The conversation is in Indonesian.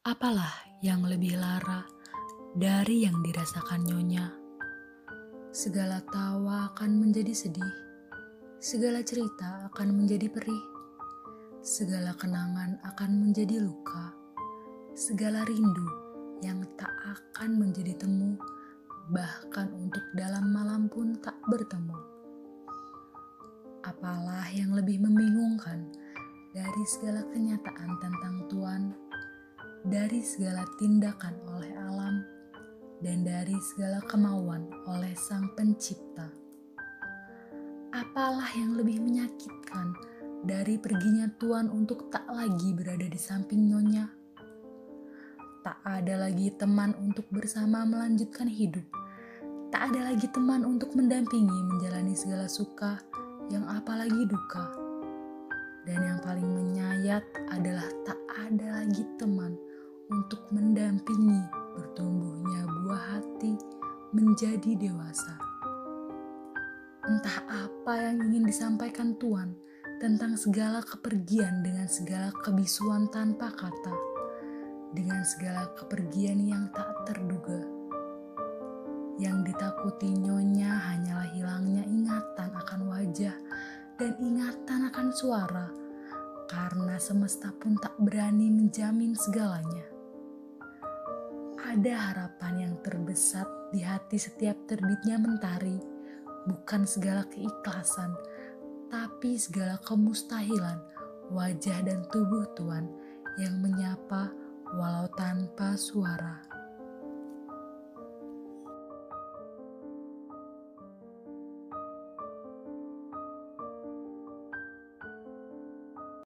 Apalah yang lebih lara dari yang dirasakan nyonya? Segala tawa akan menjadi sedih, segala cerita akan menjadi perih, segala kenangan akan menjadi luka, segala rindu yang tak akan menjadi temu, bahkan untuk dalam malam pun tak bertemu. Apalah yang lebih membingungkan dari segala kenyataan tentang Tuhan? Dari segala tindakan oleh alam dan dari segala kemauan oleh Sang Pencipta. Apalah yang lebih menyakitkan dari perginya Tuhan untuk tak lagi berada di samping Nyonya? Tak ada lagi teman untuk bersama melanjutkan hidup. Tak ada lagi teman untuk mendampingi menjalani segala suka yang apalagi duka. Dan yang paling menyayat adalah tak ada lagi teman untuk mendampingi bertumbuhnya buah hati menjadi dewasa. Entah apa yang ingin disampaikan Tuhan tentang segala kepergian dengan segala kebisuan tanpa kata, dengan segala kepergian yang tak terduga. Yang ditakuti nyonya hanyalah hilangnya ingatan akan wajah dan ingatan akan suara, karena semesta pun tak berani menjamin segalanya ada harapan yang terbesar di hati setiap terbitnya mentari, bukan segala keikhlasan, tapi segala kemustahilan wajah dan tubuh Tuhan yang menyapa walau tanpa suara.